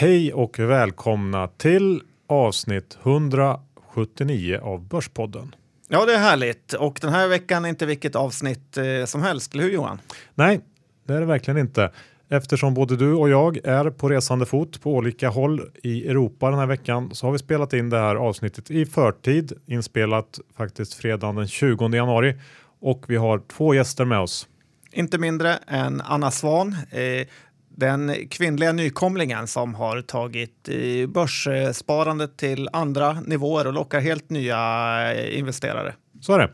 Hej och välkomna till avsnitt 179 av Börspodden. Ja, det är härligt. Och den här veckan är inte vilket avsnitt eh, som helst, eller hur Johan? Nej, det är det verkligen inte. Eftersom både du och jag är på resande fot på olika håll i Europa den här veckan så har vi spelat in det här avsnittet i förtid, inspelat faktiskt fredagen den 20 januari och vi har två gäster med oss. Inte mindre än Anna Svan, eh, den kvinnliga nykomlingen som har tagit börssparandet till andra nivåer och lockar helt nya investerare. Så är det.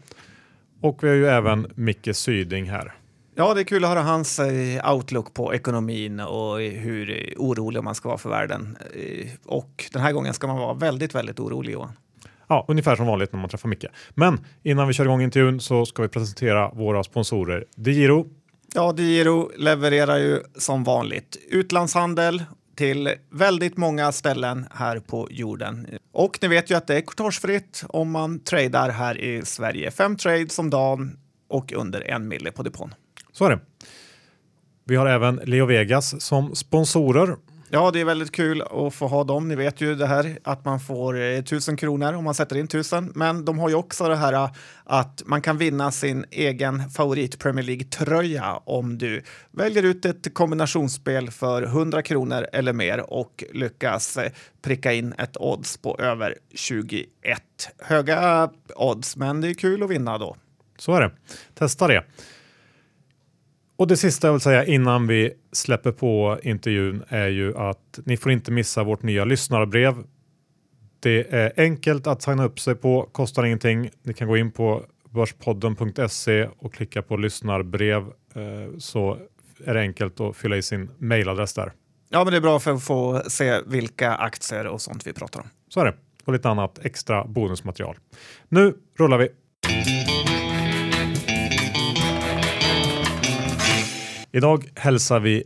Och vi har ju även Micke Syding här. Ja, det är kul att höra hans eh, outlook på ekonomin och hur orolig man ska vara för världen. Eh, och den här gången ska man vara väldigt, väldigt orolig Johan. Ja, ungefär som vanligt när man träffar Micke. Men innan vi kör igång intervjun så ska vi presentera våra sponsorer. DeGiro. Ja, DeGiro levererar ju som vanligt utlandshandel till väldigt många ställen här på jorden. Och ni vet ju att det är courtagefritt om man tradar här i Sverige. Fem trades om dagen och under en mille på depån. Så är det. Vi har även Leo Vegas som sponsorer. Ja, det är väldigt kul att få ha dem. Ni vet ju det här att man får eh, tusen kronor om man sätter in tusen. Men de har ju också det här eh, att man kan vinna sin egen favorit Premier League-tröja om du väljer ut ett kombinationsspel för 100 kronor eller mer och lyckas eh, pricka in ett odds på över 21. Höga odds, men det är kul att vinna då. Så är det. Testa det. Och det sista jag vill säga innan vi släpper på intervjun är ju att ni får inte missa vårt nya lyssnarbrev. Det är enkelt att signa upp sig på, kostar ingenting. Ni kan gå in på börspodden.se och klicka på lyssnarbrev eh, så är det enkelt att fylla i sin mailadress där. Ja, men det är bra för att få se vilka aktier och sånt vi pratar om. Så är det. Och lite annat extra bonusmaterial. Nu rullar vi. Idag hälsar vi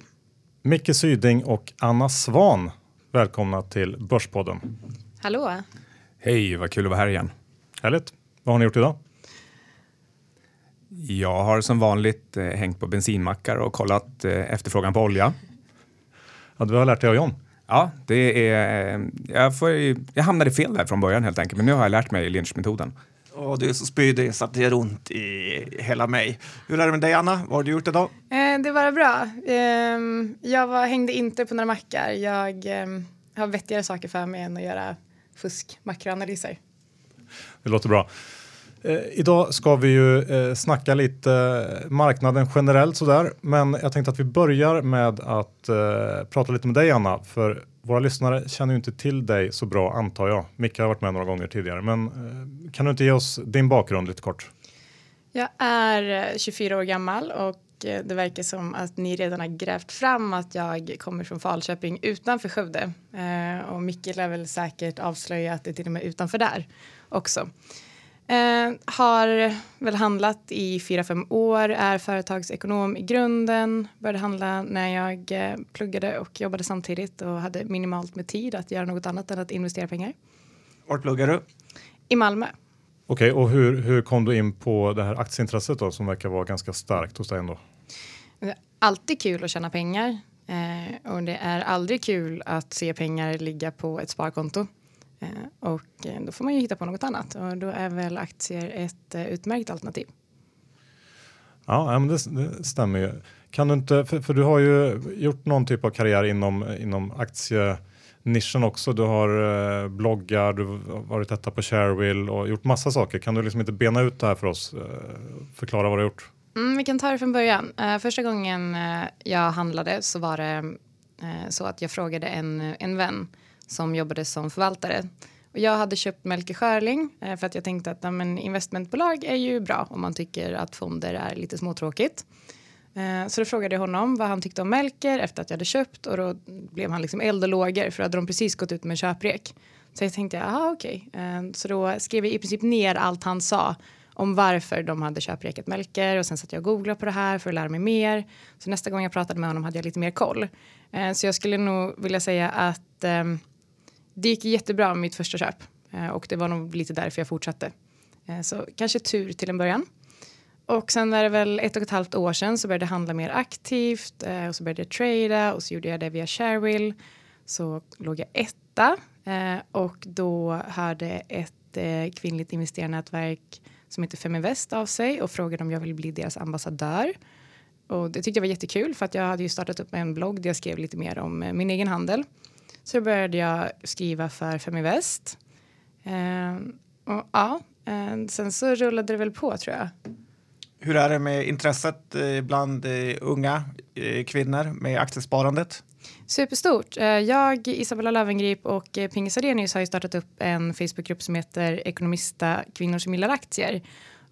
Micke Syding och Anna Svan välkomna till Börspodden. Hallå! Hej, vad kul att vara här igen. Härligt. Vad har ni gjort idag? Jag har som vanligt eh, hängt på bensinmackar och kollat eh, efterfrågan på olja. Ja, du har lärt dig av John. Ja, det är, eh, jag, får, jag hamnade fel där från början helt enkelt, men nu har jag lärt mig Lynch-metoden. Och du är så spydig så att det gör ont i hela mig. Hur är det med dig Anna? Vad har du gjort idag? Eh, det var bra. Eh, jag var, hängde inte på några mackar. Jag eh, har vettigare saker för mig än att göra fusk-makroanalyser. Det låter bra. Eh, idag ska vi ju eh, snacka lite eh, marknaden generellt sådär, men jag tänkte att vi börjar med att eh, prata lite med dig Anna, för våra lyssnare känner ju inte till dig så bra antar jag. Micke har varit med några gånger tidigare, men kan du inte ge oss din bakgrund lite kort? Jag är 24 år gammal och det verkar som att ni redan har grävt fram att jag kommer från Falköping utanför Skövde. Eh, och Micke lär väl säkert avslöja att det är till och med utanför där också. Eh, har väl handlat i fyra fem år, är företagsekonom i grunden. Började handla när jag eh, pluggade och jobbade samtidigt och hade minimalt med tid att göra något annat än att investera pengar. Var pluggar du? I Malmö. Okej, och hur, hur kom du in på det här aktieintresset då som verkar vara ganska starkt hos dig ändå? Alltid kul att tjäna pengar eh, och det är aldrig kul att se pengar ligga på ett sparkonto. Eh, och eh, då får man ju hitta på något annat och då är väl aktier ett eh, utmärkt alternativ. Ja, men det, det stämmer ju. Kan du inte, för, för, du har ju gjort någon typ av karriär inom, inom Nischen också. Du har eh, bloggar, du har varit etta på Sharewill och gjort massa saker. Kan du liksom inte bena ut det här för oss? Eh, förklara vad du har gjort. Mm, vi kan ta det från början. Eh, första gången eh, jag handlade så var det eh, så att jag frågade en, en vän som jobbade som förvaltare. Och jag hade köpt Melker Schörling eh, för att jag tänkte att men, investmentbolag är ju bra om man tycker att fonder är lite småtråkigt. Eh, Eh, så då frågade jag honom vad han tyckte om Melker efter att jag hade köpt och då blev han liksom eld och lågor för att de precis gått ut med en köprek. Så jag tänkte, jaha okej. Okay. Så då skrev jag i princip ner allt han sa om varför de hade köprekat Melker och sen satt jag och googlade på det här för att lära mig mer. Så nästa gång jag pratade med honom hade jag lite mer koll. Eh, så jag skulle nog vilja säga att ehm, det gick jättebra med mitt första köp och det var nog lite därför jag fortsatte. Så kanske tur till en början. Och sen är det väl ett och ett halvt år sedan så började jag handla mer aktivt eh, och så började jag trada och så gjorde jag det via Sharewill. så låg jag etta eh, och då hörde ett eh, kvinnligt investerarnätverk som heter Feminvest av sig och frågade om jag ville bli deras ambassadör. Och det tyckte jag var jättekul för att jag hade ju startat upp en blogg där jag skrev lite mer om eh, min egen handel. Så då började jag skriva för Feminvest. Eh, och ja, eh, sen så rullade det väl på tror jag. Hur är det med intresset eh, bland eh, unga eh, kvinnor med aktiesparandet? Superstort. Jag, Isabella Löwengrip och Pinge Sarenius har ju startat upp en Facebookgrupp som heter Ekonomista kvinnor som gillar aktier.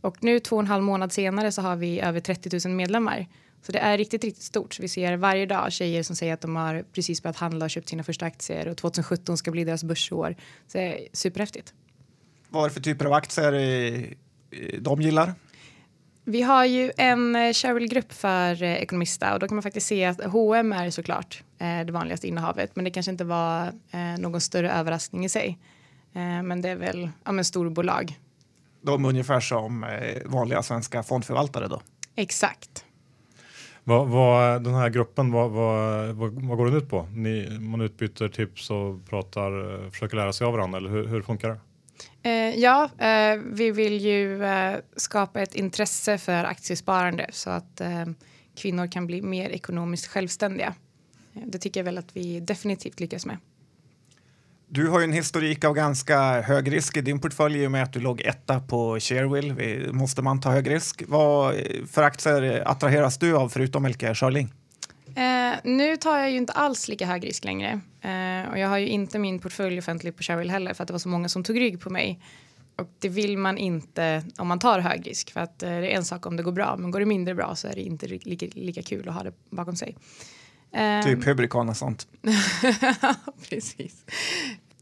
Och nu två och en halv månad senare så har vi över 30 000 medlemmar. Så det är riktigt, riktigt stort. Så vi ser varje dag tjejer som säger att de har precis börjat handla och köpt sina första aktier och 2017 ska bli deras börsår. Så det är superhäftigt. Vad är det för typer av aktier de gillar? Vi har ju en eh, Cheryl-grupp för eh, Ekonomista och då kan man faktiskt se att H&M är såklart eh, det vanligaste innehavet men det kanske inte var någon större överraskning i sig. Men det är väl ja, men storbolag. De är ungefär som vanliga svenska fondförvaltare då. Exakt. Vad, vad, den här gruppen, vad, vad, vad, går den ut på? Ni, man utbyter tips och pratar, försöker lära sig av varandra eller hur, hur funkar det? Eh, ja, eh, vi vill ju eh, skapa ett intresse för aktiesparande så att eh, kvinnor kan bli mer ekonomiskt självständiga. Eh, det tycker jag väl att vi definitivt lyckas med. Du har ju en historik av ganska hög risk i din portfölj i och med att du låg etta på Sharewill. Måste man ta hög risk? Vad eh, för aktier attraheras du av förutom Melker Schörling? Eh, nu tar jag ju inte alls lika hög risk längre. Eh, och jag har ju inte min portfölj offentlig på Cheryl heller för att det var så många som tog rygg på mig. Och det vill man inte om man tar hög risk för att eh, det är en sak om det går bra men går det mindre bra så är det inte lika, lika kul att ha det bakom sig. Eh, Typ Hybricon och sånt. Precis.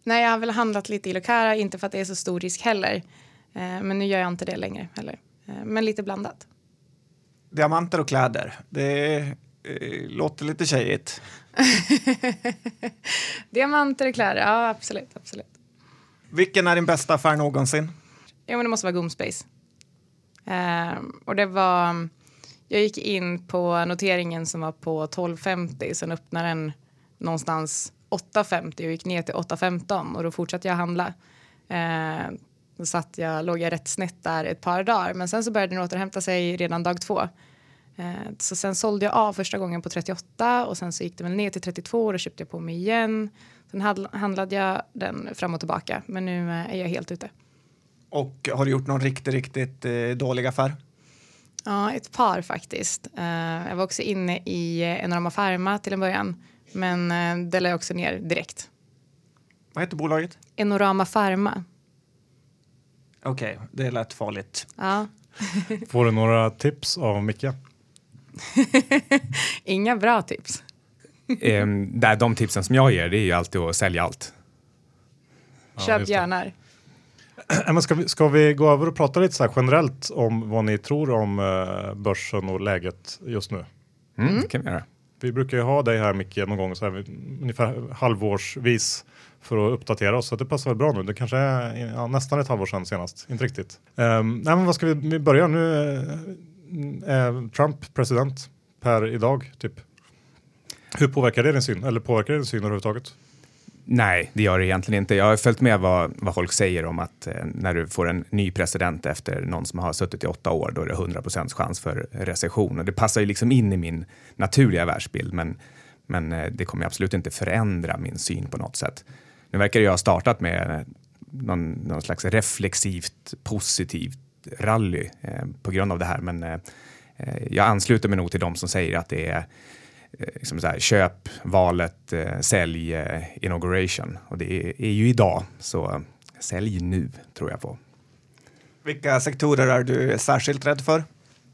Nej, jag har väl handlat lite i Locara, inte för att det är så stor risk heller. Eh, men nu gör jag inte det längre heller. Eh, men lite blandat. Diamanter och kläder. Det eh, låter lite tjejigt. Diamanter och kläder, ja absolut. absolut. Vilken är din bästa affär någonsin? Ja, men det måste vara Gomspace. Eh, och det var... Jag gick in på noteringen som var på 12,50, sen öppnade den någonstans 8,50 och gick ner till 8,15 och då fortsatte jag handla. Eh, då satt jag, låg jag rätt snett där ett par dagar, men sen så började den återhämta sig redan dag två. Eh, så sen sålde jag av första gången på 38 och sen så gick det väl ner till 32 och då köpte jag på mig igen. Sen handl- handlade jag den fram och tillbaka, men nu eh, är jag helt ute. Och har du gjort någon riktigt, riktigt eh, dålig affär? Ja, ett par faktiskt. Eh, jag var också inne i Enorma Pharma till en början, men det la jag också ner direkt. Vad heter bolaget? Enorama Pharma. Okej, det lät farligt. Ja. Får du några tips av Micke? Inga bra tips. Ehm, där de tipsen som jag ger det är ju alltid att sälja allt. Ja, Köp det. gärna. Äh, Men ska, vi, ska vi gå över och prata lite så här generellt om vad ni tror om eh, börsen och läget just nu? Mm, Det kan vi göra. Vi brukar ju ha dig här Micke någon gång så här, ungefär halvårsvis för att uppdatera oss så att det passar väl bra nu. Det kanske är ja, nästan ett halvår sedan senast, inte riktigt. Um, nej, men vad ska vi, vi börja nu? Är Trump president per idag typ? Hur påverkar det din syn? Eller påverkar det din syn överhuvudtaget? Nej, det gör det egentligen inte. Jag har följt med vad, vad folk säger om att eh, när du får en ny president efter någon som har suttit i åtta år, då är det 100% chans för recession. Och det passar ju liksom in i min naturliga världsbild, men, men eh, det kommer absolut inte förändra min syn på något sätt. Nu verkar det ju ha startat med någon, någon slags reflexivt positivt rally eh, på grund av det här, men eh, eh, jag ansluter mig nog till de som säger att det är liksom så här, köp, valet, sälj, inauguration. Och det är, ju idag, så sälj nu tror jag på. Vilka sektorer är du särskilt rädd för?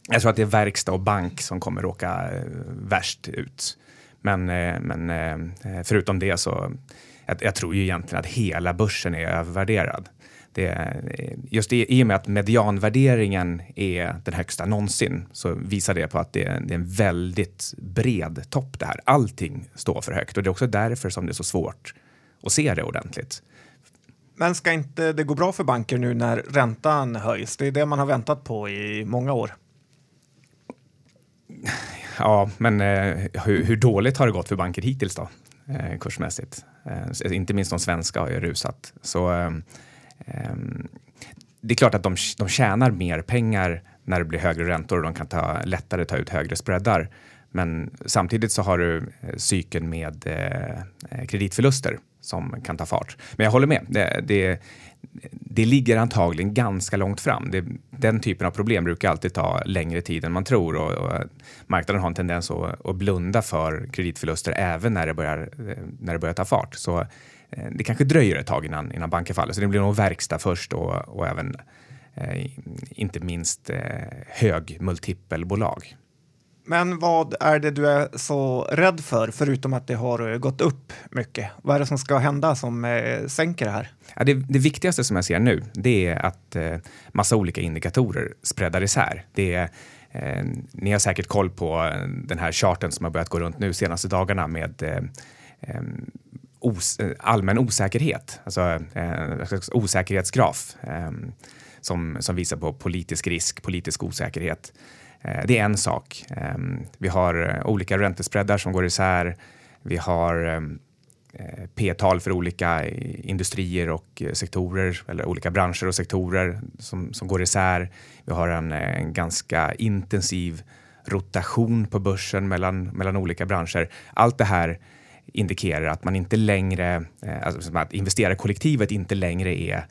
Jag tror att det är verkstad och bank som kommer råka värst ut. Men, men förutom det så jag, jag tror ju egentligen att hela börsen är övervärderad. Det, just i, i och med att medianvärderingen är den högsta någonsin så visar det på att det, är- det är en väldigt bred topp det här. Allting står för högt och det är också därför som det är så svårt att se det ordentligt. Men ska inte det gå bra för banker nu när räntan höjs? Det är det man har väntat på i många år. Ja, men eh, hur, hur dåligt har det gått för banker hittills då? eh, kursmässigt. Eh, inte minst de svenska har ju rusat. Så Ehm, det är klart att de, de tjänar mer pengar när det blir högre räntor och de kan ta, lättare ta ut högre spreadar. Men samtidigt så har du eh, cykeln med eh, kreditförluster som kan ta fart. Men jag håller med. Det, det, det ligger antagligen ganska långt fram. Det, den typen av problem brukar alltid ta längre tid än man tror och, och marknaden har en tendens att, att, blunda för kreditförluster även när det börjar, eh, när det börjar ta fart. Så eh, det kanske dröjer ett tag innan, innan banken faller, så det blir nog verkstad först och, och även eh, inte minst eh, högmultipelbolag. Men vad är det du är så rädd för, förutom att det har eh, gått upp mycket? Vad är det som ska hända som eh, sänker det här? Ja, det, det, viktigaste som jag ser nu, det är att eh, massa olika indikatorer spreadar isär. Det är, eh, ni har säkert koll på eh, den här charten som har börjat gå runt nu senaste dagarna med eh, eh os, eh, allmän osäkerhet, alltså eh, osäkerhetsgraf som, som visar på politisk risk, politisk osäkerhet. Eh, det är en sak. Ehm, vi har eh, olika räntespreadar som går isär. Vi har ehm, eh, P-tal för olika industrier och sektorer eller olika branscher och sektorer som, som går isär. Vi har en, en ganska intensiv rotation på börsen mellan, mellan olika branscher. Allt det här indikerar att man inte längre, alltså att investerarkollektivet inte längre är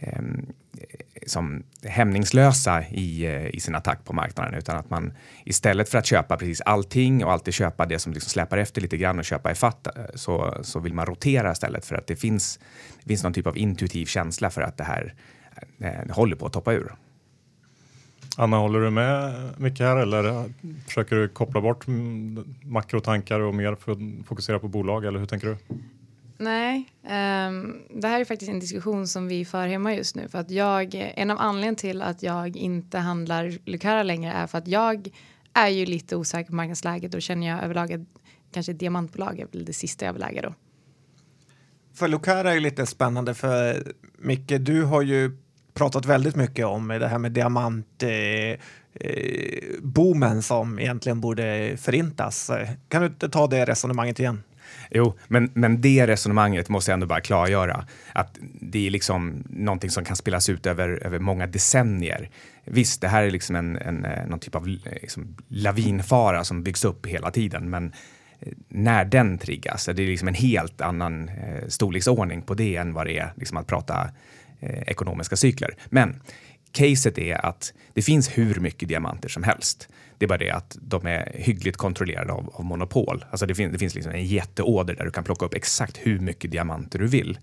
Ehm, som hämningslösa i, eh, i sin attack på marknaden utan att man istället för att köpa precis allting och alltid köpa det som liksom släpar efter lite grann och köpa i fatt eh, så, så vill man rotera istället för att det finns, det finns någon typ av intuitiv känsla för att det här eh, håller på att toppa ur. Anna, håller du med mycket här eller eh, försöker du koppla bort mm, makrotankar och mer fokusera på bolag eller hur tänker du? Nej, um, det här är faktiskt en diskussion som vi för hemma just nu för att jag, en av anledningarna till att jag inte handlar Lucara längre är för att jag är ju lite osäker på marknadsläget och känner jag överlag att kanske diamantbolag är väl det sista jag vill äga då. För Lucara är ju lite spännande för Micke, du har ju pratat väldigt mycket om det här med diamant eh, eh, boomen som egentligen borde förintas. Kan du inte ta det resonemanget igen? Jo, men, men det resonemanget måste jag ändå bara klargöra. Att det är liksom någonting som kan spelas ut över, över många decennier. Visst, det här är liksom en, en, eh, någon typ av eh, liksom lavinfara som byggs upp hela tiden, men eh, när den triggas, det är liksom en helt annan eh, storleksordning på det än vad det är liksom att prata eh, ekonomiska cykler. Men caset är att det finns hur mycket diamanter som helst. Det är bara det att de är hyggligt kontrollerade av, av monopol. Alltså det, fin det finns liksom en jätteåder där du kan plocka upp exakt hur mycket diamanter du vill.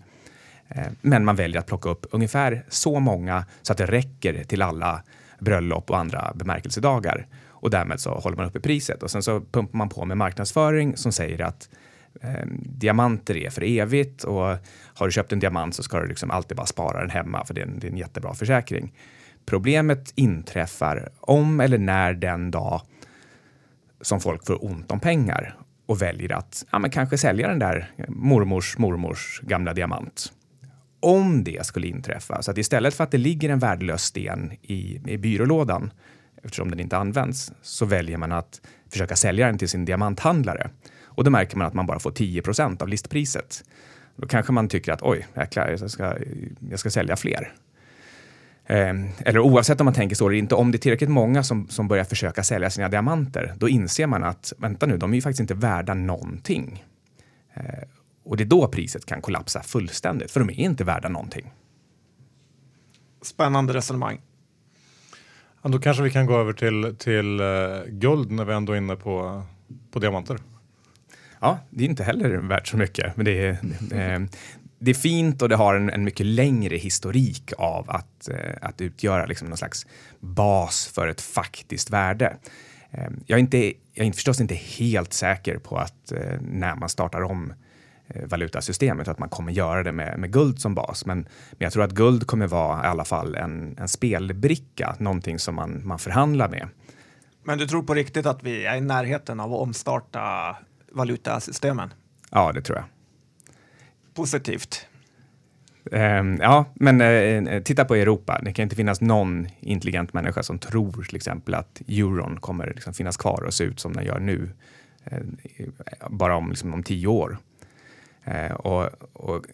Eh, men man väljer att plocka upp ungefär så många så att det räcker till alla bröllop och andra bemärkelsedagar. Och därmed så håller man uppe priset och sen så pumpar man på med marknadsföring som säger att eh, diamanter är för evigt och har du köpt en diamant så ska du liksom alltid bara spara den hemma för det är en, det är en jättebra försäkring. Problemet inträffar om eller när den dag som folk får ont om pengar och väljer att ja, men kanske sälja den där mormors mormors gamla diamant. Om det skulle inträffa, så att istället för att det ligger en värdelös sten i, i byrålådan eftersom den inte används, så väljer man att försöka sälja den till sin diamanthandlare. Och då märker man att man bara får 10% av listpriset. Då kanske man tycker att oj, jäklar, jag ska, jag ska sälja fler. Eh, eller oavsett om man tänker så eller inte, om det är tillräckligt många som, som börjar försöka sälja sina diamanter, då inser man att vänta nu, de är ju faktiskt inte värda någonting. Eh, och det är då priset kan kollapsa fullständigt, för de är inte värda någonting. Spännande resonemang. Ja, då kanske vi kan gå över till, till uh, guld när vi ändå är inne på, på diamanter. Ja, det är inte heller värt så mycket, men det är, eh, det är fint och det har en, en mycket längre historik av att, eh, att utgöra liksom någon slags bas för ett faktiskt värde. Eh, jag, är inte, jag är förstås inte helt säker på att eh, när man startar om eh, valutasystemet att man kommer göra det med, med guld som bas. Men, men jag tror att guld kommer vara i alla fall en, en spelbricka, någonting som man, man förhandlar med. Men du tror på riktigt att vi är i närheten av att omstarta valutasystemen? Ja, det tror jag positivt. Um, ja, men uh, titta på Europa. Det kan inte finnas någon intelligent människa som tror till exempel att euron kommer liksom finnas kvar och se ut som den gör nu. Uh, bara om, liksom, om tio år. Uh, och, och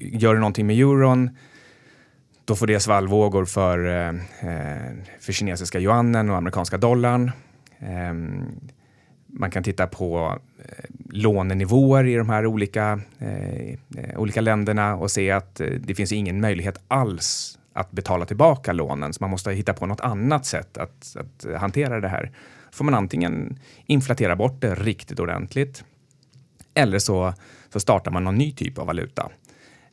gör du någonting med euron då får det svallvågor för, för kinesiska yuanen och amerikanska dollarn. Ehm, man kan titta på eh, lånenivåer i de här olika, eh, eh, olika länderna och se att eh, det finns ingen möjlighet alls att betala tillbaka lånen. Så man måste hitta på något annat sätt att, att hantera det här. får man antingen inflatera bort det riktigt ordentligt eller så, så startar man någon ny typ av valuta.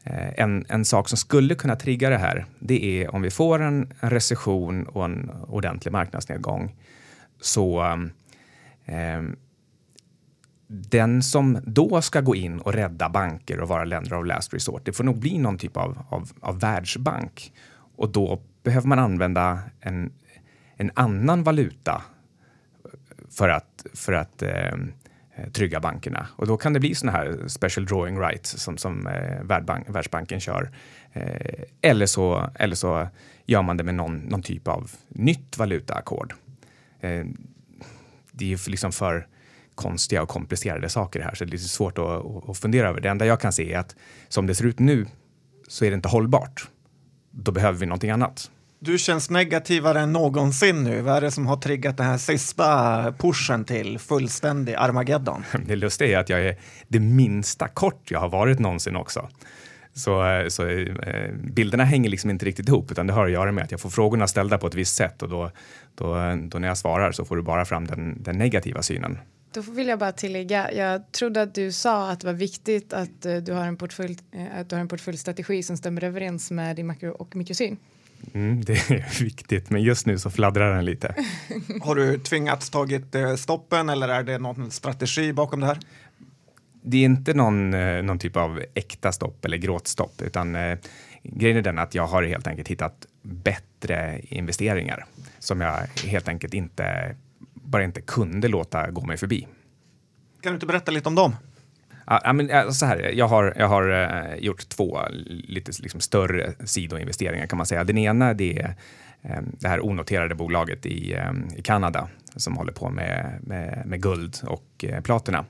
Eh, en, en sak som skulle kunna trigga det här, det är om vi får en, en recession och en ordentlig marknadsnedgång. Så eh, Ehm, den som då ska gå in och rädda banker och vara länder av last resort, det får nog bli någon typ av, av, av världsbank. Och då behöver man använda en, en annan valuta för att, för att eh, Eh, trygga bankerna. Och då kan det bli sådana här special drawing rights som, som eh, Världsbank, Världsbanken kör. Eh, eller, så, eller så gör man det med någon, någon typ av nytt valutaackord. Eh, det är liksom för konstiga och komplicerade saker här så det är lite svårt att, att fundera över. Det enda jag kan se är att som det ser ut nu så är det inte hållbart. Då behöver vi någonting annat. Du känns negativare än någonsin nu. Vad är det som har triggat den här sista pushen till fullständig Armageddon? Det lustiga är att jag är det minsta kort jag har varit någonsin också. Så, så eh, bilderna hänger liksom inte riktigt ihop, utan det har att göra med att jag får frågorna ställda på ett visst sätt och då, då, då när jag svarar så får du bara fram den, den negativa synen. Då vill jag bara tillägga, jag trodde att du sa att det var viktigt att eh, du har en, portfölj, eh, att du har en portföljstrategi som stämmer överens med din makro och mikrosyn. Mm, det är viktigt, men just nu så fladdrar den lite. Har du tvingats tagit eh, stoppen eller är det någon strategi bakom det här? Det är inte någon, eh, någon typ av äkta stopp eller gråtstopp, utan eh, grejen är den att jag har helt enkelt hittat bättre investeringar som jag helt enkelt inte bara inte kunde låta gå mig förbi. Kan du inte berätta lite om dem? Ja, men, så här, jag har, jag har uh, gjort två lite liksom, större sidoinvesteringar kan man säga. Den ena det är um, det här onoterade bolaget i, um, i Kanada som håller på med, med, med guld och platina.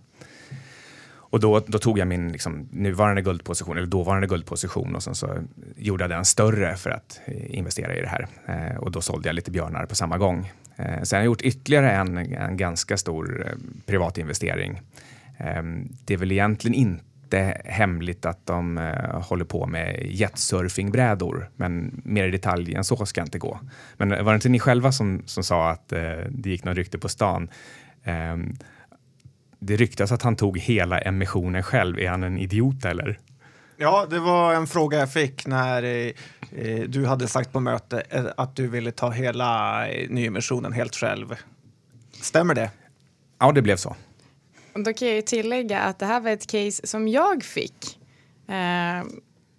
Och då, då, tog jag min liksom, nuvarande guldposition, eller dåvarande guldposition och sen så gjorde jag den större för att eh, investera i det här. Eh, och då sålde jag lite björnar på samma gång. Eh, sen har jag gjort ytterligare en, en ganska stor eh, privat investering Eh, det är väl egentligen inte hemligt att de eh, håller på med jetsurfingbrädor, men mer i detalj än så ska jag inte gå. Men var det inte ni själva som, som sa att eh, det gick något rykte på stan? Ehm, det ryktas att han tog hela emissionen själv. Är han en idiot eller? Ja, det var en fråga jag fick när eh, du hade sagt på möte eh, att du ville ta hela eh, nyemissionen helt själv. Stämmer det? Ja, det blev så. Då kan jag tillägga att det här var ett case som jag fick. Eh,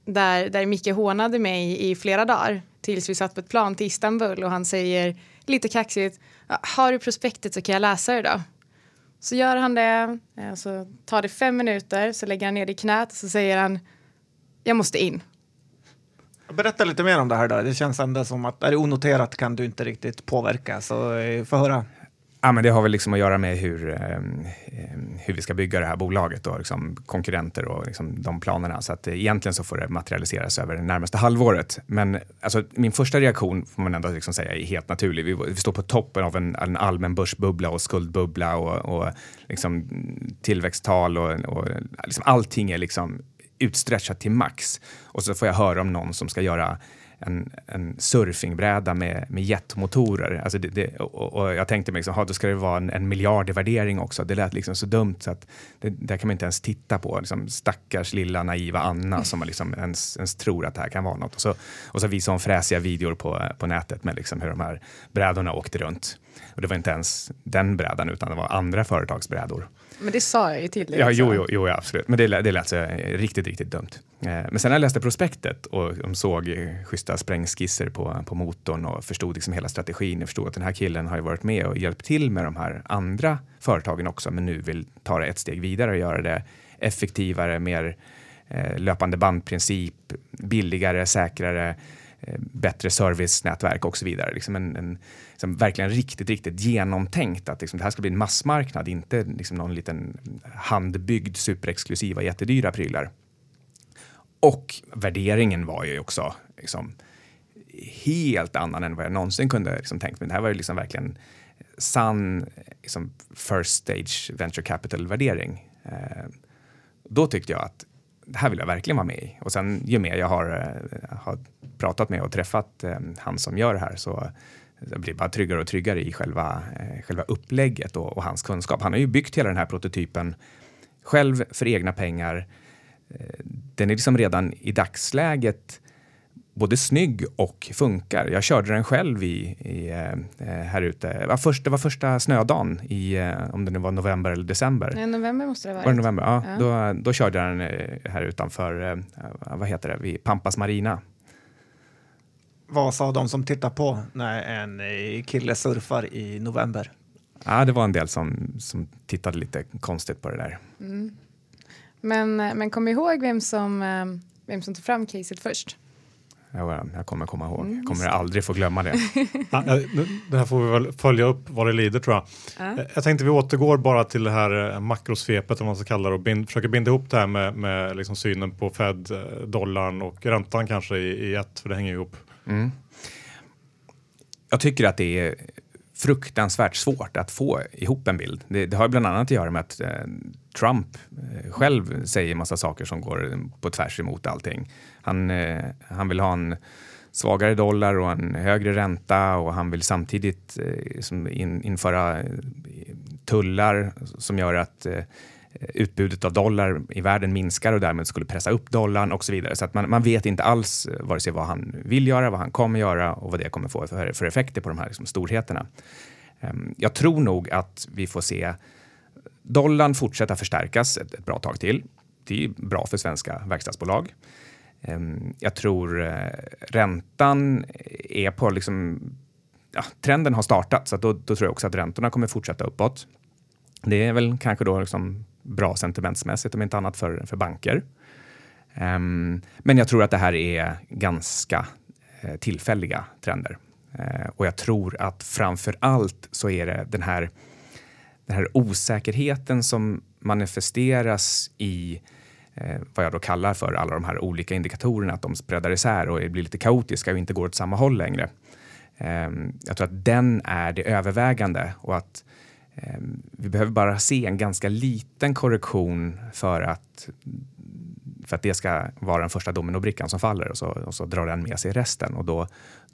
där, där Micke hånade mig i flera dagar tills vi satt på ett plan till Istanbul och han säger lite kaxigt har du prospektet så kan jag läsa det då. Så gör han det, eh, så tar det fem minuter, så lägger han ner det i knät och så säger han jag måste in. Berätta lite mer om det här då. Det känns ändå som att är det onoterat kan du inte riktigt påverka, så eh, få höra. Ja, men det har väl liksom att göra med hur, eh, hur vi ska bygga det här bolaget och liksom konkurrenter och liksom de planerna. Så att egentligen så får det materialiseras över det närmaste halvåret. Men alltså, min första reaktion får man ändå liksom säga är helt naturlig. Vi, vi står på toppen av en, en allmän börsbubbla och skuldbubbla och, och liksom tillväxttal och, och liksom allting är liksom utstretchat till max. Och så får jag höra om någon som ska göra en, en surfingbräda med, med jetmotorer. Alltså det, det, och, och, jag tänkte mig, liksom, då ska det vara en, en miljard i värdering också. Det lät liksom så dumt så att det där kan man inte ens titta på. Liksom, stackars lilla naiva Anna som liksom ens, ens tror att det här kan vara något. Och så, och så visade hon fräsiga videor på, på nätet med liksom hur de här brädorna åkte runt. Och det var inte ens den brädan utan det var andra företagsbrädor. Men det sa jag ju till dig. Ja, jo, jo, jo, absolut. Men det, det lät så riktigt, riktigt dumt. Eh, men sen när jag läste prospektet och de såg schyssta sprängskisser på, på motorn och förstod liksom hela strategin. Jag förstod att den här killen har ju varit med och hjälpt till med de här andra företagen också, men nu vill ta det ett steg vidare och göra det effektivare, mer eh, löpande bandprincip, billigare, säkrare Eh, bättre servicenätverk och så vidare. Liksom en, en liksom verkligen riktigt, riktigt genomtänkt att liksom det här ska bli en massmarknad, inte liksom någon liten handbyggd superexklusiva jättedyra prylar. Och värderingen var ju också liksom, helt annan än vad jag någonsin kunde liksom, tänkt mig. Det här var ju liksom verkligen sann liksom, first stage venture capital värdering. Eh, då tyckte jag att det här vill jag verkligen vara med i. Och sen ju mer jag har, eh, har pratat med och träffat eh, han som gör det här så jag blir bara tryggare och tryggare i själva, eh, själva upplägget och, och, hans kunskap. Han har ju byggt hela den här prototypen själv för egna pengar. Eh, den är liksom redan i dagsläget både snygg och funkar. Jag körde den själv i, i eh, här ute. Det var, först, det var första snödagen i, eh, om det nu var november eller december. Nej, november måste det ha varit. Var det november? Ja, ja. Då, då körde jag den eh, här utanför, vad heter det, vid Pampas Marina. Vad sa de som tittar på när en kille surfar i november? Ja, det var en del som, som tittade lite konstigt på det där. Mm. Men, men kom ihåg vem som, vem som tog fram caset först? Jag, jag kommer komma ihåg. Mm, jag kommer aldrig få glömma det. ja, det här får vi väl följa upp vad det lider tror jag. Ja. Jag tänkte vi återgår bara till det här eh, makrosvepet om man ska kalla det och bind, försöker binda ihop det här med, med liksom synen på Fed, eh, dollarn och räntan kanske i, i ett, för det hänger ihop. Mm. Jag tycker att det är fruktansvärt svårt att få ihop en bild. Det, det har bland annat att göra med att eh, Trump eh, själv säger massa saker som går på tvärs emot allting. Han, eh, han vill ha en svagare dollar och en högre ränta och han vill samtidigt eh, in, införa eh, tullar som gör att eh, Eh, utbudet av dollar i världen minskar och därmed skulle pressa upp dollarn och så vidare. Så att man, man vet inte alls eh, vare sig vad han vill göra, vad han kommer göra och vad det kommer få för, för effekter på de här liksom, storheterna. Ehm, jag tror nog att vi får se dollarn fortsätta förstärkas ett, ett bra tag till. Det är bra för svenska verkstadsbolag. Ehm, jag tror eh, räntan är på liksom Ja, trenden har startat, så då, då, tror jag också att räntorna kommer fortsätta uppåt. Det är väl kanske då liksom bra sentimentsmässigt, om inte annat för, för banker. Um, men jag tror att det här är ganska eh, tillfälliga trender. Eh, och jag tror att framför allt så är det den här, den här osäkerheten som manifesteras i eh, vad jag då kallar för alla de här olika indikatorerna, att de spreadar isär och blir lite kaotiska och inte går åt samma håll längre. Ehm, jag tror att den är det övervägande och att Ehm, vi behöver bara se en ganska liten korrektion för att, för att det ska vara den första dominobrickan som faller och så, och så drar den med sig resten. Och då,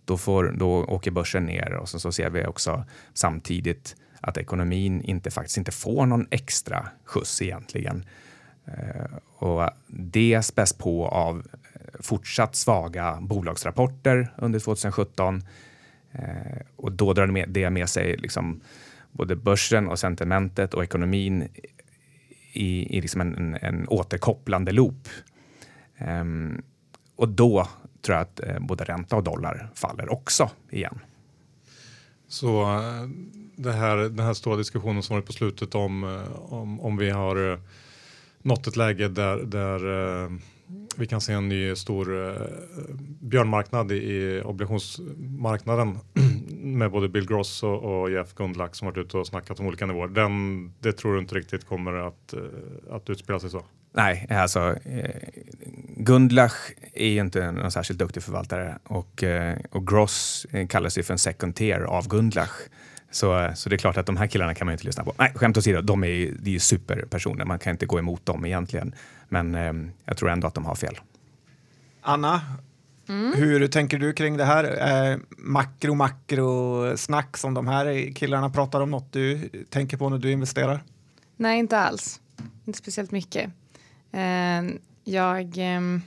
då, får, då åker börsen ner och så, så ser vi också samtidigt att ekonomin inte, faktiskt inte får någon extra skjuts egentligen. Ehm, och det späs på av fortsatt svaga bolagsrapporter under 2017 ehm, och då drar det med, det med sig liksom både börsen och sentimentet och ekonomin i, i liksom en, en, en återkopplande loop. Um, och då tror jag att eh, både ränta och dollar faller också igen. Så eh, det här, den här stora diskussionen som varit på slutet om, eh, om, om vi har eh, nått ett läge där, där vi kan se en ny stor eh, björnmarknad i, i obligationsmarknaden med både Bill Gross och, och Jeff Gundlach som varit ute och snackat om olika nivåer. Den, det tror du inte riktigt kommer att, eh, att utspela sig så? Nej, alltså eh, Gundlach är ju inte någon särskilt duktig förvaltare och, eh, och Gross eh, kallas ju för en second tier av Gundlach. Så, så det är klart att de här killarna kan man inte lyssna på. Nej, skämt åsido, de är ju, det är ju superpersoner. Man kan inte gå emot dem egentligen. Men eh, jag tror ändå att de har fel. Anna, mm. hur tänker du kring det här? Eh, makro, makro snack som de här killarna pratar om, något du tänker på när du investerar? Nej, inte alls. Inte speciellt mycket. Eh, jag... Eh,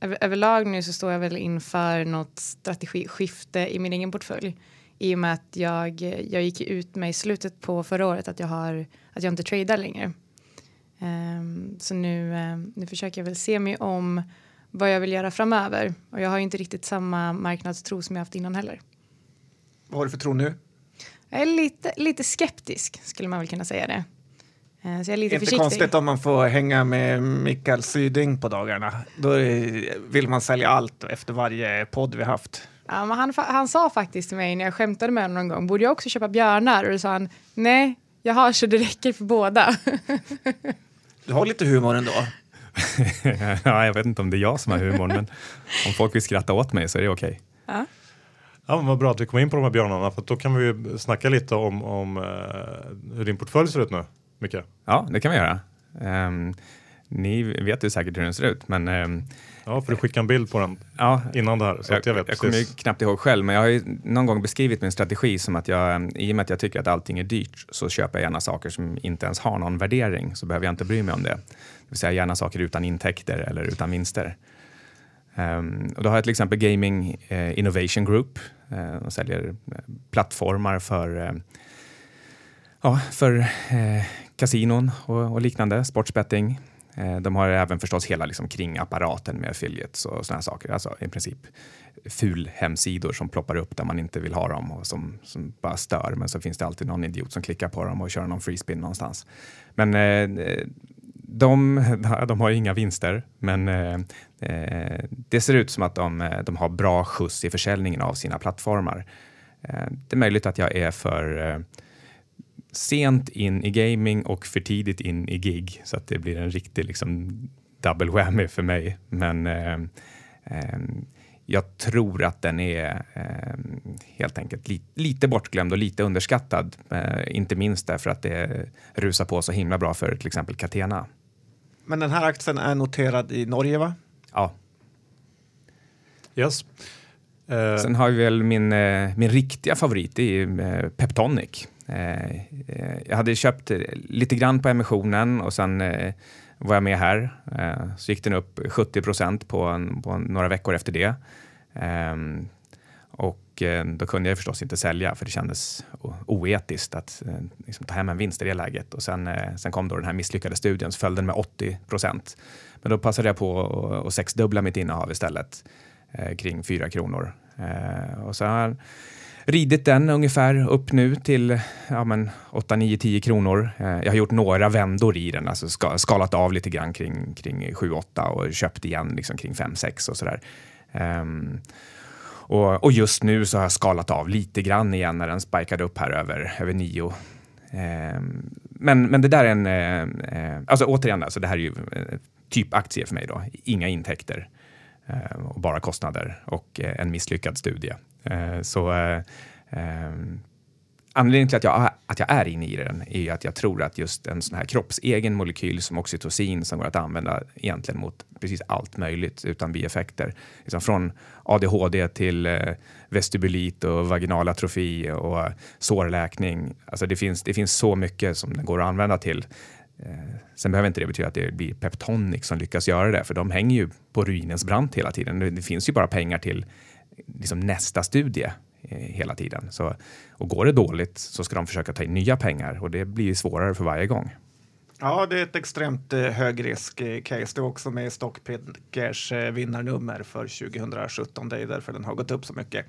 överlag nu så står jag väl inför något strategiskifte i min egen portfölj i och med att jag, jag gick ut med i slutet på förra året att jag, har, att jag inte tradar längre. Um, så nu, um, nu försöker jag väl se mig om vad jag vill göra framöver och jag har inte riktigt samma marknadstro som jag haft innan heller. Vad har du för tro nu? Jag är lite, lite skeptisk skulle man väl kunna säga det. Eh, så jag är lite Inte försiktig. konstigt om man får hänga med Mikael Syding på dagarna. Då vill man sälja allt efter varje podd vi haft. Ja, men han, han sa faktiskt till mig när jag skämtade med honom någon gång, borde jag också köpa björnar? Och då sa han, nej, jag har så det räcker för båda. Du har lite humor ändå. ja, jag vet inte om det är jag som har humorn, men om folk vill skratta åt mig så är det okej. Ja, men vad bra att vi kom in på de här björnarna för då kan vi ju snacka lite om, om eh, hur din portfölj ser ut nu. Micke. Ja, det kan vi göra. Ehm, ni vet ju säkert hur den ser ut, men ehm, Ja, för du skickade en bild på den ja, innan det här. Så jag, jag vet jag kommer ju knappt ihåg själv, men jag har ju någon gång beskrivit min strategi som att jag, i och med att jag tycker att allting är dyrt, så köper jag gärna saker som inte ens har någon värdering, så behöver jag inte bry mig om det. Det vill säga gärna saker utan intäkter eller utan vinster. Ehm, och då har jag till exempel Gaming eh, Innovation Group. Uh, de säljer eh, plattformar för, eh, ja, för eh, kasinon och, och liknande, sportsbetting. Eh, de har även förstås hela liksom, kringapparaten med affiliates och sådana saker. Alltså i princip ful hemsidor som ploppar upp där man inte vill ha dem och som, som bara stör. Men så finns det alltid någon idiot som klickar på dem och kör någon freespin någonstans. Men eh, de, de har ju inga vinster, men eh, eh det ser ut som att de, eh, de har bra skjuts i försäljningen av sina plattformar. Eh, det är möjligt att jag är för eh, sent in i gaming och för tidigt in i gig så att det blir en riktig liksom, double whammy för mig. Men eh, eh, jag tror att den är eh, helt enkelt li lite bortglömd och lite underskattad. Eh, inte minst därför att det rusar på så himla bra för till exempel Catena. Men den här aktien är noterad i Norge, va? Ja. Yes. Eh, Sen har vi väl min, eh, min riktiga favorit, det är Peptonic. Eh, eh, jag hade köpt lite grann på emissionen och sen eh, var jag med här. Eh, så gick den upp 70 procent på, en- på några veckor efter det. Ehm, och eh, då kunde jag förstås inte sälja för det kändes oetiskt att eh, liksom ta hem en vinst i det läget. Och sen, eh, sen kom då den här misslyckade studien så föll den med 80 procent. Men då passade jag på att- sexdubbla mitt innehav istället eh, kring 4 kronor. Eh, och så ridit den ungefär upp nu till ja, men 8, 9, 10 kronor. Eh, jag har gjort några vändor i den, alltså skalat av lite grann kring, kring 7, 8 och köpt igen liksom kring 5, 6 och sådär. Um, och, och just nu så har jag skalat av lite grann igen när den spikade upp här över, över 9. Ehm, men, men det där är en, Uh, uh, alltså återigen, alltså det här är ju uh, typ aktie för mig då, inga intäkter Ehm, och bara kostnader och eh, en misslyckad studie. Ehm, så ehm, anledningen till att jag, att jag är inne i den är ju att jag tror att just en sån här kroppsegen molekyl som oxytocin som går att använda egentligen mot precis allt möjligt utan bieffekter. Liksom från ADHD till eh, vestibulit och vaginal atrofi och sårläkning. Alltså det, finns, det finns så mycket som den går att använda till. Eh, sen behöver inte det betyda att det blir Peptonic som lyckas göra det, för de hänger ju på ruinens brant hela tiden. Det, finns ju bara pengar till liksom nästa studie eh, hela tiden. Så, och går det dåligt så ska de försöka ta in nya pengar och det blir svårare för varje gång. Ja, det är ett extremt eh, högrisk-case. Det är också med i Stockpickers eh, vinnarnummer för 2017. Det är därför den har gått upp så mycket.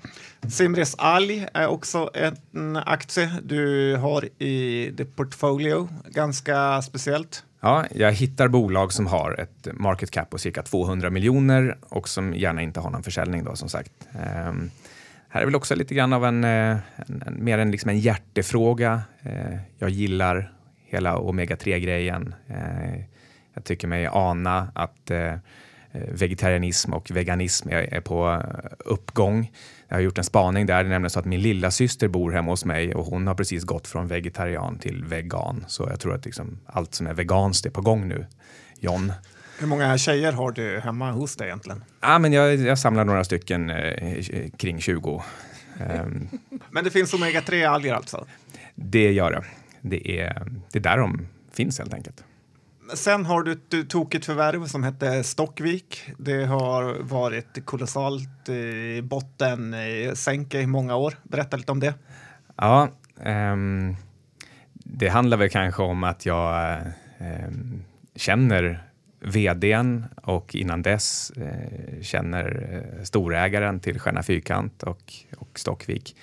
Simris Alg är också en aktie du har i ditt portfolio. Ganska speciellt. Ja, jag hittar bolag som har ett market cap på cirka 200 miljoner och som gärna inte har någon försäljning då som sagt. Um, här är väl också lite grann av en, eh, en, en mer en, liksom en hjärtefråga. Uh, jag gillar hela omega-3-grejen. Eh, jag tycker mig ana att eh, vegetarianism och veganism är, på uppgång. Jag har gjort en spaning där, det är nämligen så att min lilla syster bor hemma hos mig och hon har precis gått från vegetarian till vegan. Så jag tror att liksom allt som är veganskt är på gång nu. John? Hur många tjejer har du hemma hos dig egentligen? Ja, men jag, jag samlar några stycken eh, kring 20. Ehm, Men det finns omega-3-alger alltså. det gör det. Det är, det är där de finns helt enkelt. Sen har du ett eh, tokigt förvärv som hette Stockvik. Det har varit kolossalt eh, bottensänke i många år. Berätta lite om det. Ja, ehm, det handlar väl kanske om att jag ehm, känner vdn och innan dess eh, känner eh, storägaren till Stjärna Fyrkant och, och Stockvik.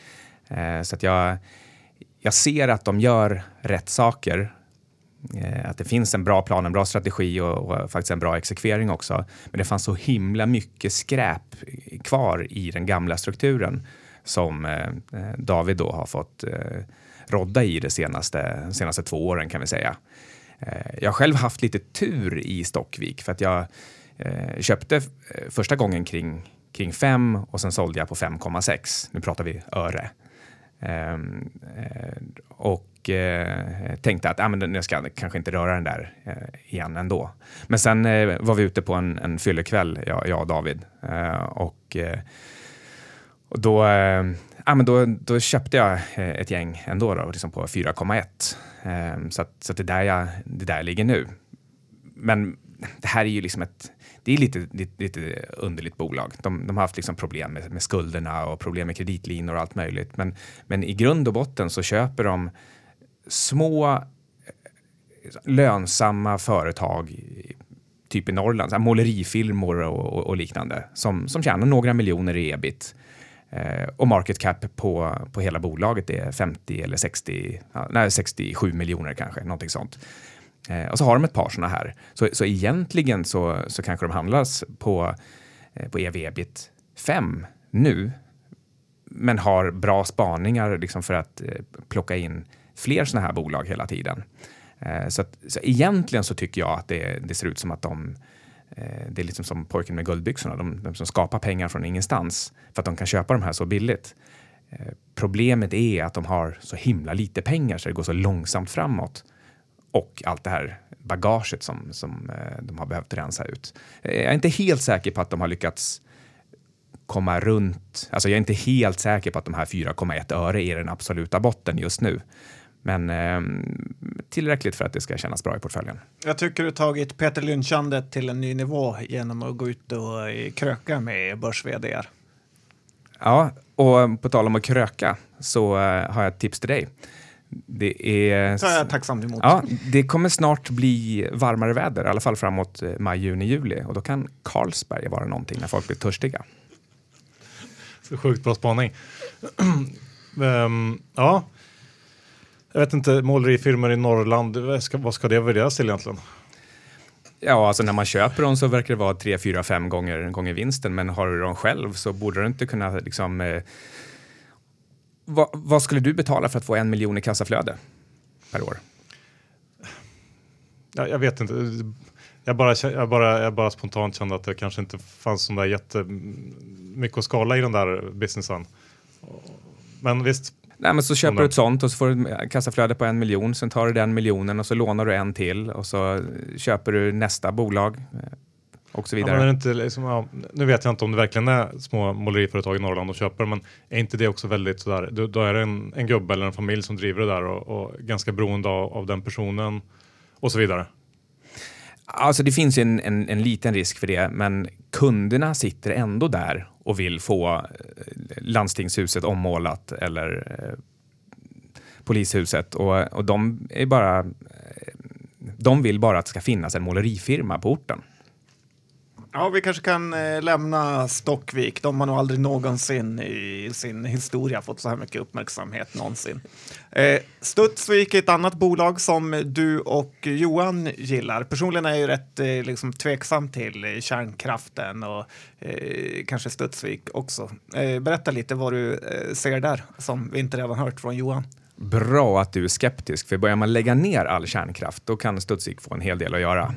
Eh, så att jag, jag ser att de gör rätt saker, eh, att det finns en bra plan, en bra strategi och, och, faktiskt en bra exekvering också. Men det fanns så himla mycket skräp kvar i den gamla strukturen som eh, eh David då har fått eh, rodda i de senaste, senaste två åren kan vi säga. Eh, jag har själv haft lite tur i Stockvik för att jag eh, köpte eh, första gången kring, kring 5 och sen sålde jag på 5,6. Nu pratar vi öre. Ehm, eh, och eh, tänkte att ah, men jag ska kanske inte röra den där eh, igen ändå. Men sen var vi ute på en, en fyllekväll, jag, jag och David. och, och då, ah, men då, då köpte jag ett gäng ändå då, liksom på 4,1. Ehm, så att, så att det, där jag, det där ligger nu. Men det här är ju liksom ett det är lite, lite, lite underligt bolag. De, de, har haft liksom problem med, med, skulderna och problem med kreditlinor och allt möjligt. Men, men i grund och botten så köper de små eh, lönsamma företag typ i Norrland, målerifilmer och, och, och, liknande som, som tjänar några miljoner i ebit Eh, och market cap på, på hela bolaget är 50 eller 60, nej, 67 miljoner kanske, någonting sånt. Eh, och så har de ett par sådana här. Så, så egentligen så, så kanske de handlas på, eh, på ev ebit 5 nu, men har bra spaningar liksom för att eh, plocka in fler sådana här bolag hela tiden. Eh, så, att, så egentligen så tycker jag att det, det ser ut som att de eh, det är liksom som pojken med guldbyxorna, de, de, som skapar pengar från ingenstans för att de kan köpa de här så billigt. Eh, problemet är att de har så himla lite pengar så det går så långsamt framåt. Och allt det här bagaget som, som eh, de har behövt rensa ut. Jag är inte helt säker på att de har lyckats komma runt. Alltså jag är inte helt säker på att de här 4,1 öre är den absoluta botten just nu. Men eh, tillräckligt för att det ska kännas bra i portföljen. Jag tycker du tagit Peter Lynchandet till en ny nivå genom att gå ut och eh, kröka med börs -vd. Ja, och på tal om att kröka så har jag ett tips till dig. Det är... Så är jag tacksam emot. Ja, det kommer snart bli varmare väder, i alla fall framåt eh, maj, juni, juli. Och då kan Carlsberg vara någonting när folk blir törstiga. Så sjukt bra spaning. um, ja, jag vet inte, målerifirmor i Norrland, vad ska, vad ska det värderas till egentligen? Ja, alltså när man köper dem så verkar det vara 3, 4, 5 gånger, gånger vinsten. Men har du dem själv så borde du inte kunna liksom... Eh, vad, vad, skulle du betala för att få en miljon i kassaflöde per år? Ja, jag vet inte. Jag bara, jag, bara, jag bara spontant kände att det kanske inte fanns så där jättemycket att skala i den där businessen. Men visst, Nej, men så köper du ett sånt och så får du kassaflöde på en miljon. Sen tar du den miljonen och så lånar du en till och så köper du nästa bolag och så vidare. Ja, men inte liksom, ja, nu vet jag inte om det verkligen är små måleriföretag i Norrland och köper, men är inte det också väldigt sådär, då, då är det en, en gubbe eller en familj som driver det där och, och ganska beroende av, av den personen och så vidare. Alltså det finns en, en, en, liten risk för det, men kunderna sitter ändå där och vill få eh, landstingshuset ommålat eller eh, polishuset och, och de är bara eh, de vill bara att det ska finnas en målerifirma på orten. Ja, vi kanske kan eh, lämna Stockvik. De har nog aldrig någonsin i sin historia fått så här mycket uppmärksamhet någonsin. Eh, Studsvik är ett annat bolag som du och Johan gillar. Personligen är jag ju rätt eh, liksom, tveksam till eh, kärnkraften och eh, kanske Studsvik också. Eh, berätta lite vad du eh, ser där som vi inte redan hört från Johan. Bra att du är skeptisk, för börjar man lägga ner all kärnkraft då kan Studsvik få en hel del att göra.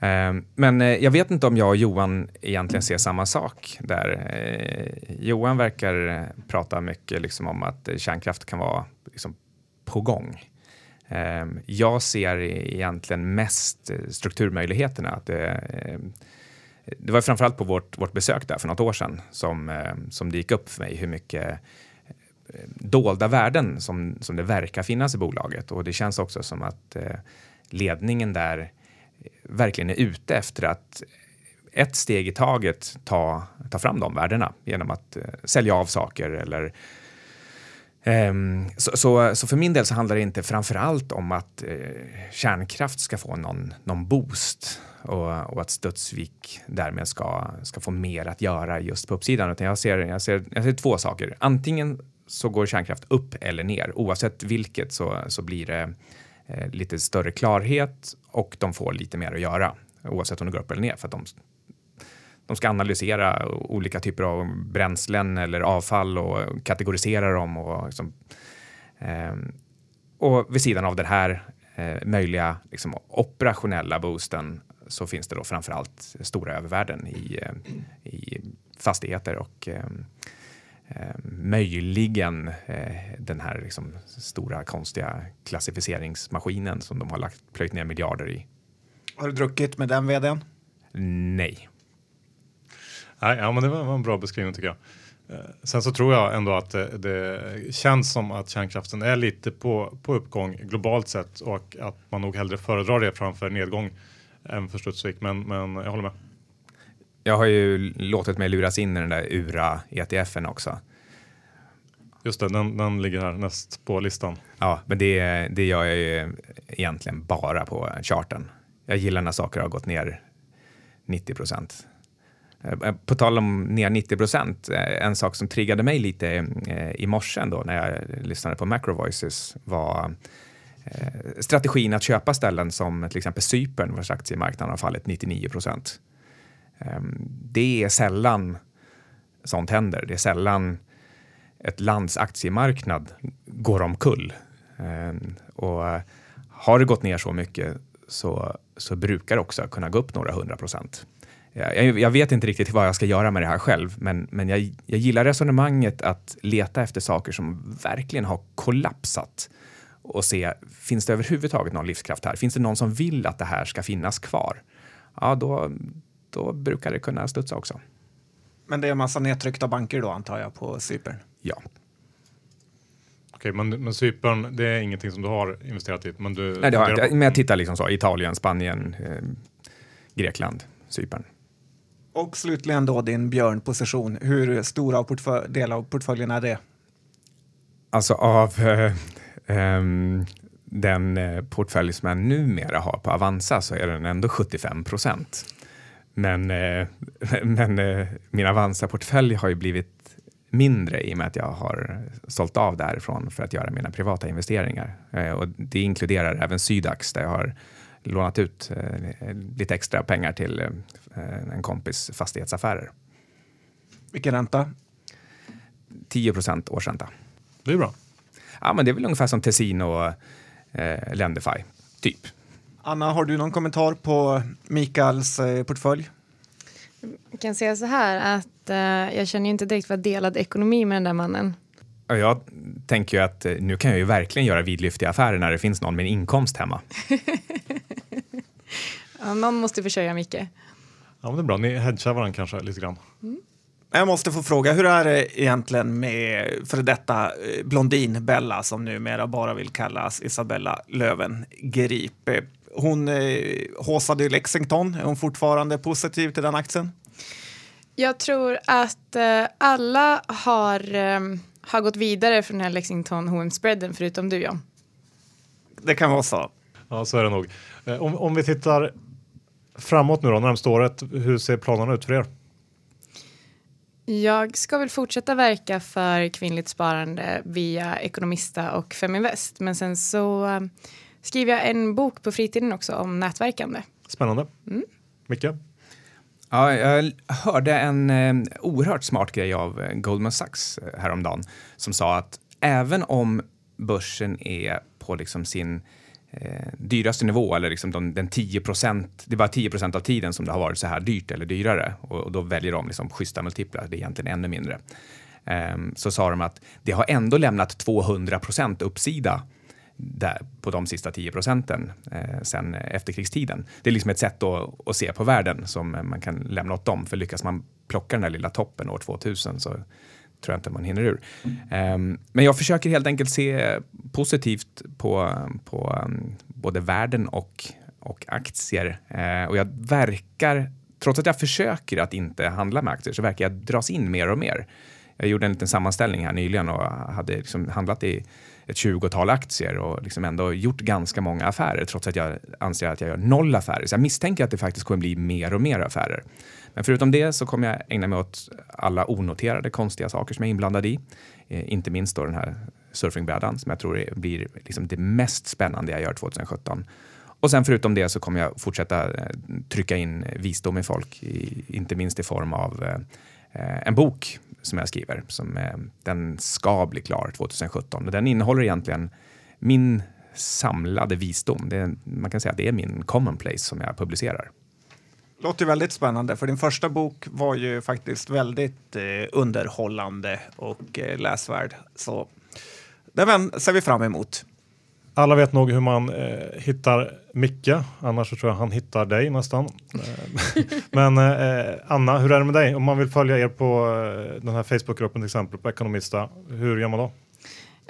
Ehm, men eh, jag vet inte om jag och Johan egentligen ser samma sak där. Eh, Johan verkar eh, prata mycket liksom om att kärnkraft kan vara liksom på gång. Ehm, jag ser egentligen mest strukturmöjligheterna. Det, ehm, det var framförallt på vårt, vårt besök där för något år sedan som, som det gick upp för mig hur mycket dolda värden som, som det verkar finnas i bolaget. Och det känns också som att ledningen där verkligen är ute efter att ett steg i taget ta, ta fram de värdena genom att eh, sälja av saker eller ehm, så, så, så, för min del så handlar det inte framför allt om att eh, kärnkraft ska få någon, någon boost och, och, att Studsvik därmed ska, ska få mer att göra just på uppsidan. Utan jag ser, jag, ser, jag ser två saker. Antingen så går kärnkraft upp eller ner. Oavsett vilket så, så blir det eh, lite större klarhet och de får lite mer att göra oavsett om det går upp eller ner för att de, de ska analysera olika typer av bränslen eller avfall och kategorisera dem och liksom, eh, och vid sidan av den här eh, möjliga liksom, operationella boosten så finns det då framför allt stora övervärden i, eh, i fastigheter och eh, eh, möjligen eh, den här liksom, stora konstiga klassificeringsmaskinen som de har lagt, plöjt ner miljarder i. Har du druckit med den vdn? Nej. Nej, ja, men det var en bra beskrivning tycker jag. Eh, sen så tror jag ändå att det, det, känns som att kärnkraften är lite på, på uppgång globalt sett och att man nog hellre föredrar det framför nedgång än för Studsvik. Men, men jag håller med. Jag har ju låtit mig luras in i den där URA ETFen också. Just det, den, den ligger här näst på listan. Ja, men det, det gör jag ju egentligen bara på charten. Jag gillar när saker har gått ner 90 procent. Eh, på tal om ner 90 procent, eh, en sak som triggade mig lite eh, i morse då när jag lyssnade på Macro Voices var strategin att köpa ställen som till exempel Cypern vars aktiemarknaden har fallit 99 procent. Ehm, det är sällan sånt händer. Det är sällan ett lands aktiemarknad går omkull. Ehm, och har det gått ner så mycket så, så brukar det också kunna gå upp några hundra procent. Jag, jag, vet inte riktigt vad jag ska göra med det här själv, men, men jag, jag gillar resonemanget att leta efter saker som verkligen har kollapsat och se, finns det överhuvudtaget någon livskraft här? Finns det någon som vill att det här ska finnas kvar? Ja, då, då brukar det kunna studsa också. Men det är en massa nedtryckta banker då antar jag på Cypern? Ja. Okej, men, men Cypern, det är ingenting som du har investerat i? Men du Nej, det har jag inte. Men jag tittar liksom så, Italien, Spanien, eh, Grekland, Cypern. Och slutligen då din björnposition. Hur stor av del av portföljen är det? Alltså av eh, eh, den portfölj som jag numera har på Avanza så är den ändå 75 procent. Men, eh, men eh, min Avanza-portfölj har ju blivit mindre i och med att jag har sålt av därifrån för att göra mina privata investeringar. Eh, och det inkluderar även Sydax där jag har lånat ut lite extra pengar till en kompis fastighetsaffärer. Vilken ränta? 10 procent årsränta. Det är bra. Ja, men det är väl ungefär som Tessin och eh, Lendify, typ. Anna, har du någon kommentar på Mikaels eh, portfölj? Jag kan säga så här att eh, jag känner inte direkt för delad ekonomi med den där mannen. Jag tänker ju att eh, nu kan jag ju verkligen göra vidlyftiga affärer när det finns någon med en inkomst hemma. ja, någon måste försörja Micke. Ja, men det är bra. Ni hedgar varandra kanske lite grann. Mm. Jag måste få fråga, hur är det egentligen med för detta eh, Blondin-Bella som numera bara vill kallas Isabella Löwengrip? Hon eh, håsade i Lexington. Är hon fortfarande positiv till den aktien? Jag tror att eh, alla har, eh, har gått vidare från den här Lexington hm spreaden förutom du John. Det kan vara så. Ja, så är det nog. Eh, om, om vi tittar framåt nu då, närmsta året, hur ser planerna ut för er? Jag ska väl fortsätta verka för kvinnligt sparande via Ekonomista och Feminvest. Men sen så eh, skriver jag en bok på fritiden också om nätverkande. Spännande. Mm. Micke? Ja, jag hörde en eh, oerhört smart grej av eh, Goldman Sachs eh, häromdagen som sa att även om börsen är på liksom sin eh, dyraste nivå eller liksom de, den 10% det är bara 10 av tiden som det har varit så här dyrt eller dyrare och, och då väljer de liksom schyssta multiplar, det är egentligen ännu mindre. Eh, så sa de att det har ändå lämnat 200% uppsida där, på de sista 10 procenten eh, sen efterkrigstiden. Det är liksom ett sätt att, att se på världen som eh, man kan lämna åt dem. För lyckas man plocka den där lilla toppen år 2000 så tror jag inte man hinner ur. Um, men jag försöker helt enkelt se positivt på, på um, både världen och, och aktier. Uh, och jag verkar, trots att jag försöker att inte handla med aktier, så verkar jag dras in mer och mer. Jag gjorde en liten sammanställning här nyligen och hade liksom handlat i ett tjugotal aktier och liksom ändå gjort ganska många affärer trots att jag anser att jag gör noll affärer. Så jag misstänker att det faktiskt kommer bli mer och mer affärer. Men förutom det så kommer jag ägna mig åt alla onoterade konstiga saker som jag är inblandad i. Eh, inte minst då den här surfingbrädan som jag tror blir liksom det mest spännande jag gör 2017. Och sen förutom det så kommer jag fortsätta eh, trycka in visdom i folk, i, inte minst i form av eh, Eh, en bok som jag skriver. Som, eh, den ska bli klar 2017. Den innehåller egentligen min samlade visdom. Det, man kan säga att det är min commonplace som jag publicerar. Låter väldigt spännande, för din första bok var ju faktiskt väldigt eh, underhållande och eh, läsvärd. Så den ser vi fram emot. Alla vet nog hur man eh, hittar Micke, annars så tror jag han hittar dig nästan. Eh, men eh, Anna, hur är det med dig? Om man vill följa er på eh, den här Facebookgruppen till exempel, på Ekonomista, hur gör man då?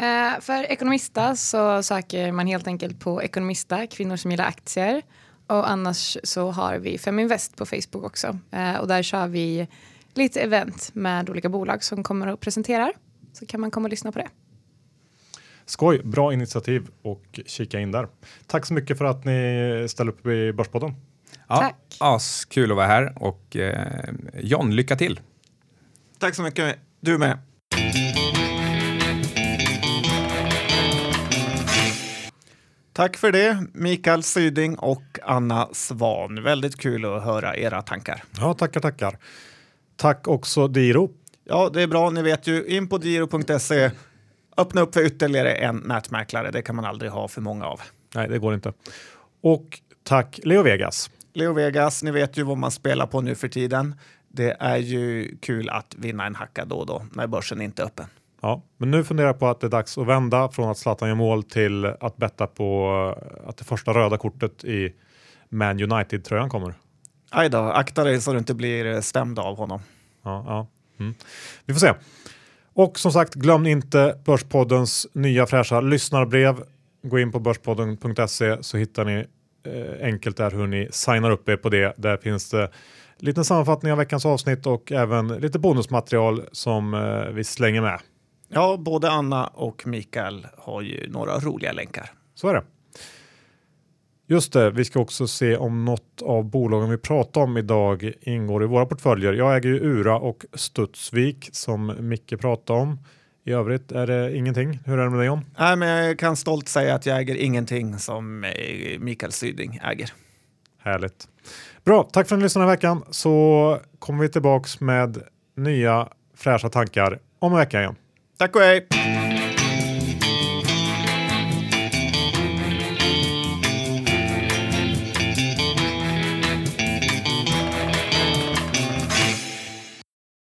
Eh, för Ekonomista så söker man helt enkelt på Ekonomista, kvinnor som gillar aktier. Och annars så har vi Feminvest på Facebook också. Eh, och där kör vi lite event med olika bolag som kommer och presenterar. Så kan man komma och lyssna på det. Skoj, bra initiativ och kika in där. Tack så mycket för att ni ställer upp i Börspodden. Ja, Tack. As, kul att vara här och eh, John, lycka till. Tack så mycket. Du med. Tack för det, Mikael Syding och Anna Svan. Väldigt kul att höra era tankar. Ja, tackar, tackar. Tack också Diro. Ja, det är bra. Ni vet ju, in på diro.se öppna upp för ytterligare en nätmäklare. Det kan man aldrig ha för många av. Nej, det går inte. Och tack Leo Vegas. Leo Vegas, ni vet ju vad man spelar på nu för tiden. Det är ju kul att vinna en hacka då och då när börsen inte är öppen. Ja, men nu funderar jag på att det är dags att vända från att Zlatan gör mål till att betta på att det första röda kortet i Man United-tröjan kommer. Aj då, akta dig så du inte blir stämd av honom. Ja, ja. Mm. Vi får se. Och som sagt, glöm inte Börspoddens nya fräscha lyssnarbrev. Gå in på börspodden.se så hittar ni eh, enkelt där hur ni signar upp er på det. Där finns det liten sammanfattning av veckans avsnitt och även lite bonusmaterial som eh, vi slänger med. Ja, både Anna och Mikael har ju några roliga länkar. Så är det. Just det, vi ska också se om något av bolagen vi pratar om idag ingår i våra portföljer. Jag äger ju Ura och Studsvik som Micke pratade om. I övrigt är det ingenting. Hur är det med dig John? Nej, men jag kan stolt säga att jag äger ingenting som eh, Mikael Syding äger. Härligt. Bra, tack för att ni lyssnade den här veckan så kommer vi tillbaks med nya fräscha tankar om en vecka igen. Tack och hej!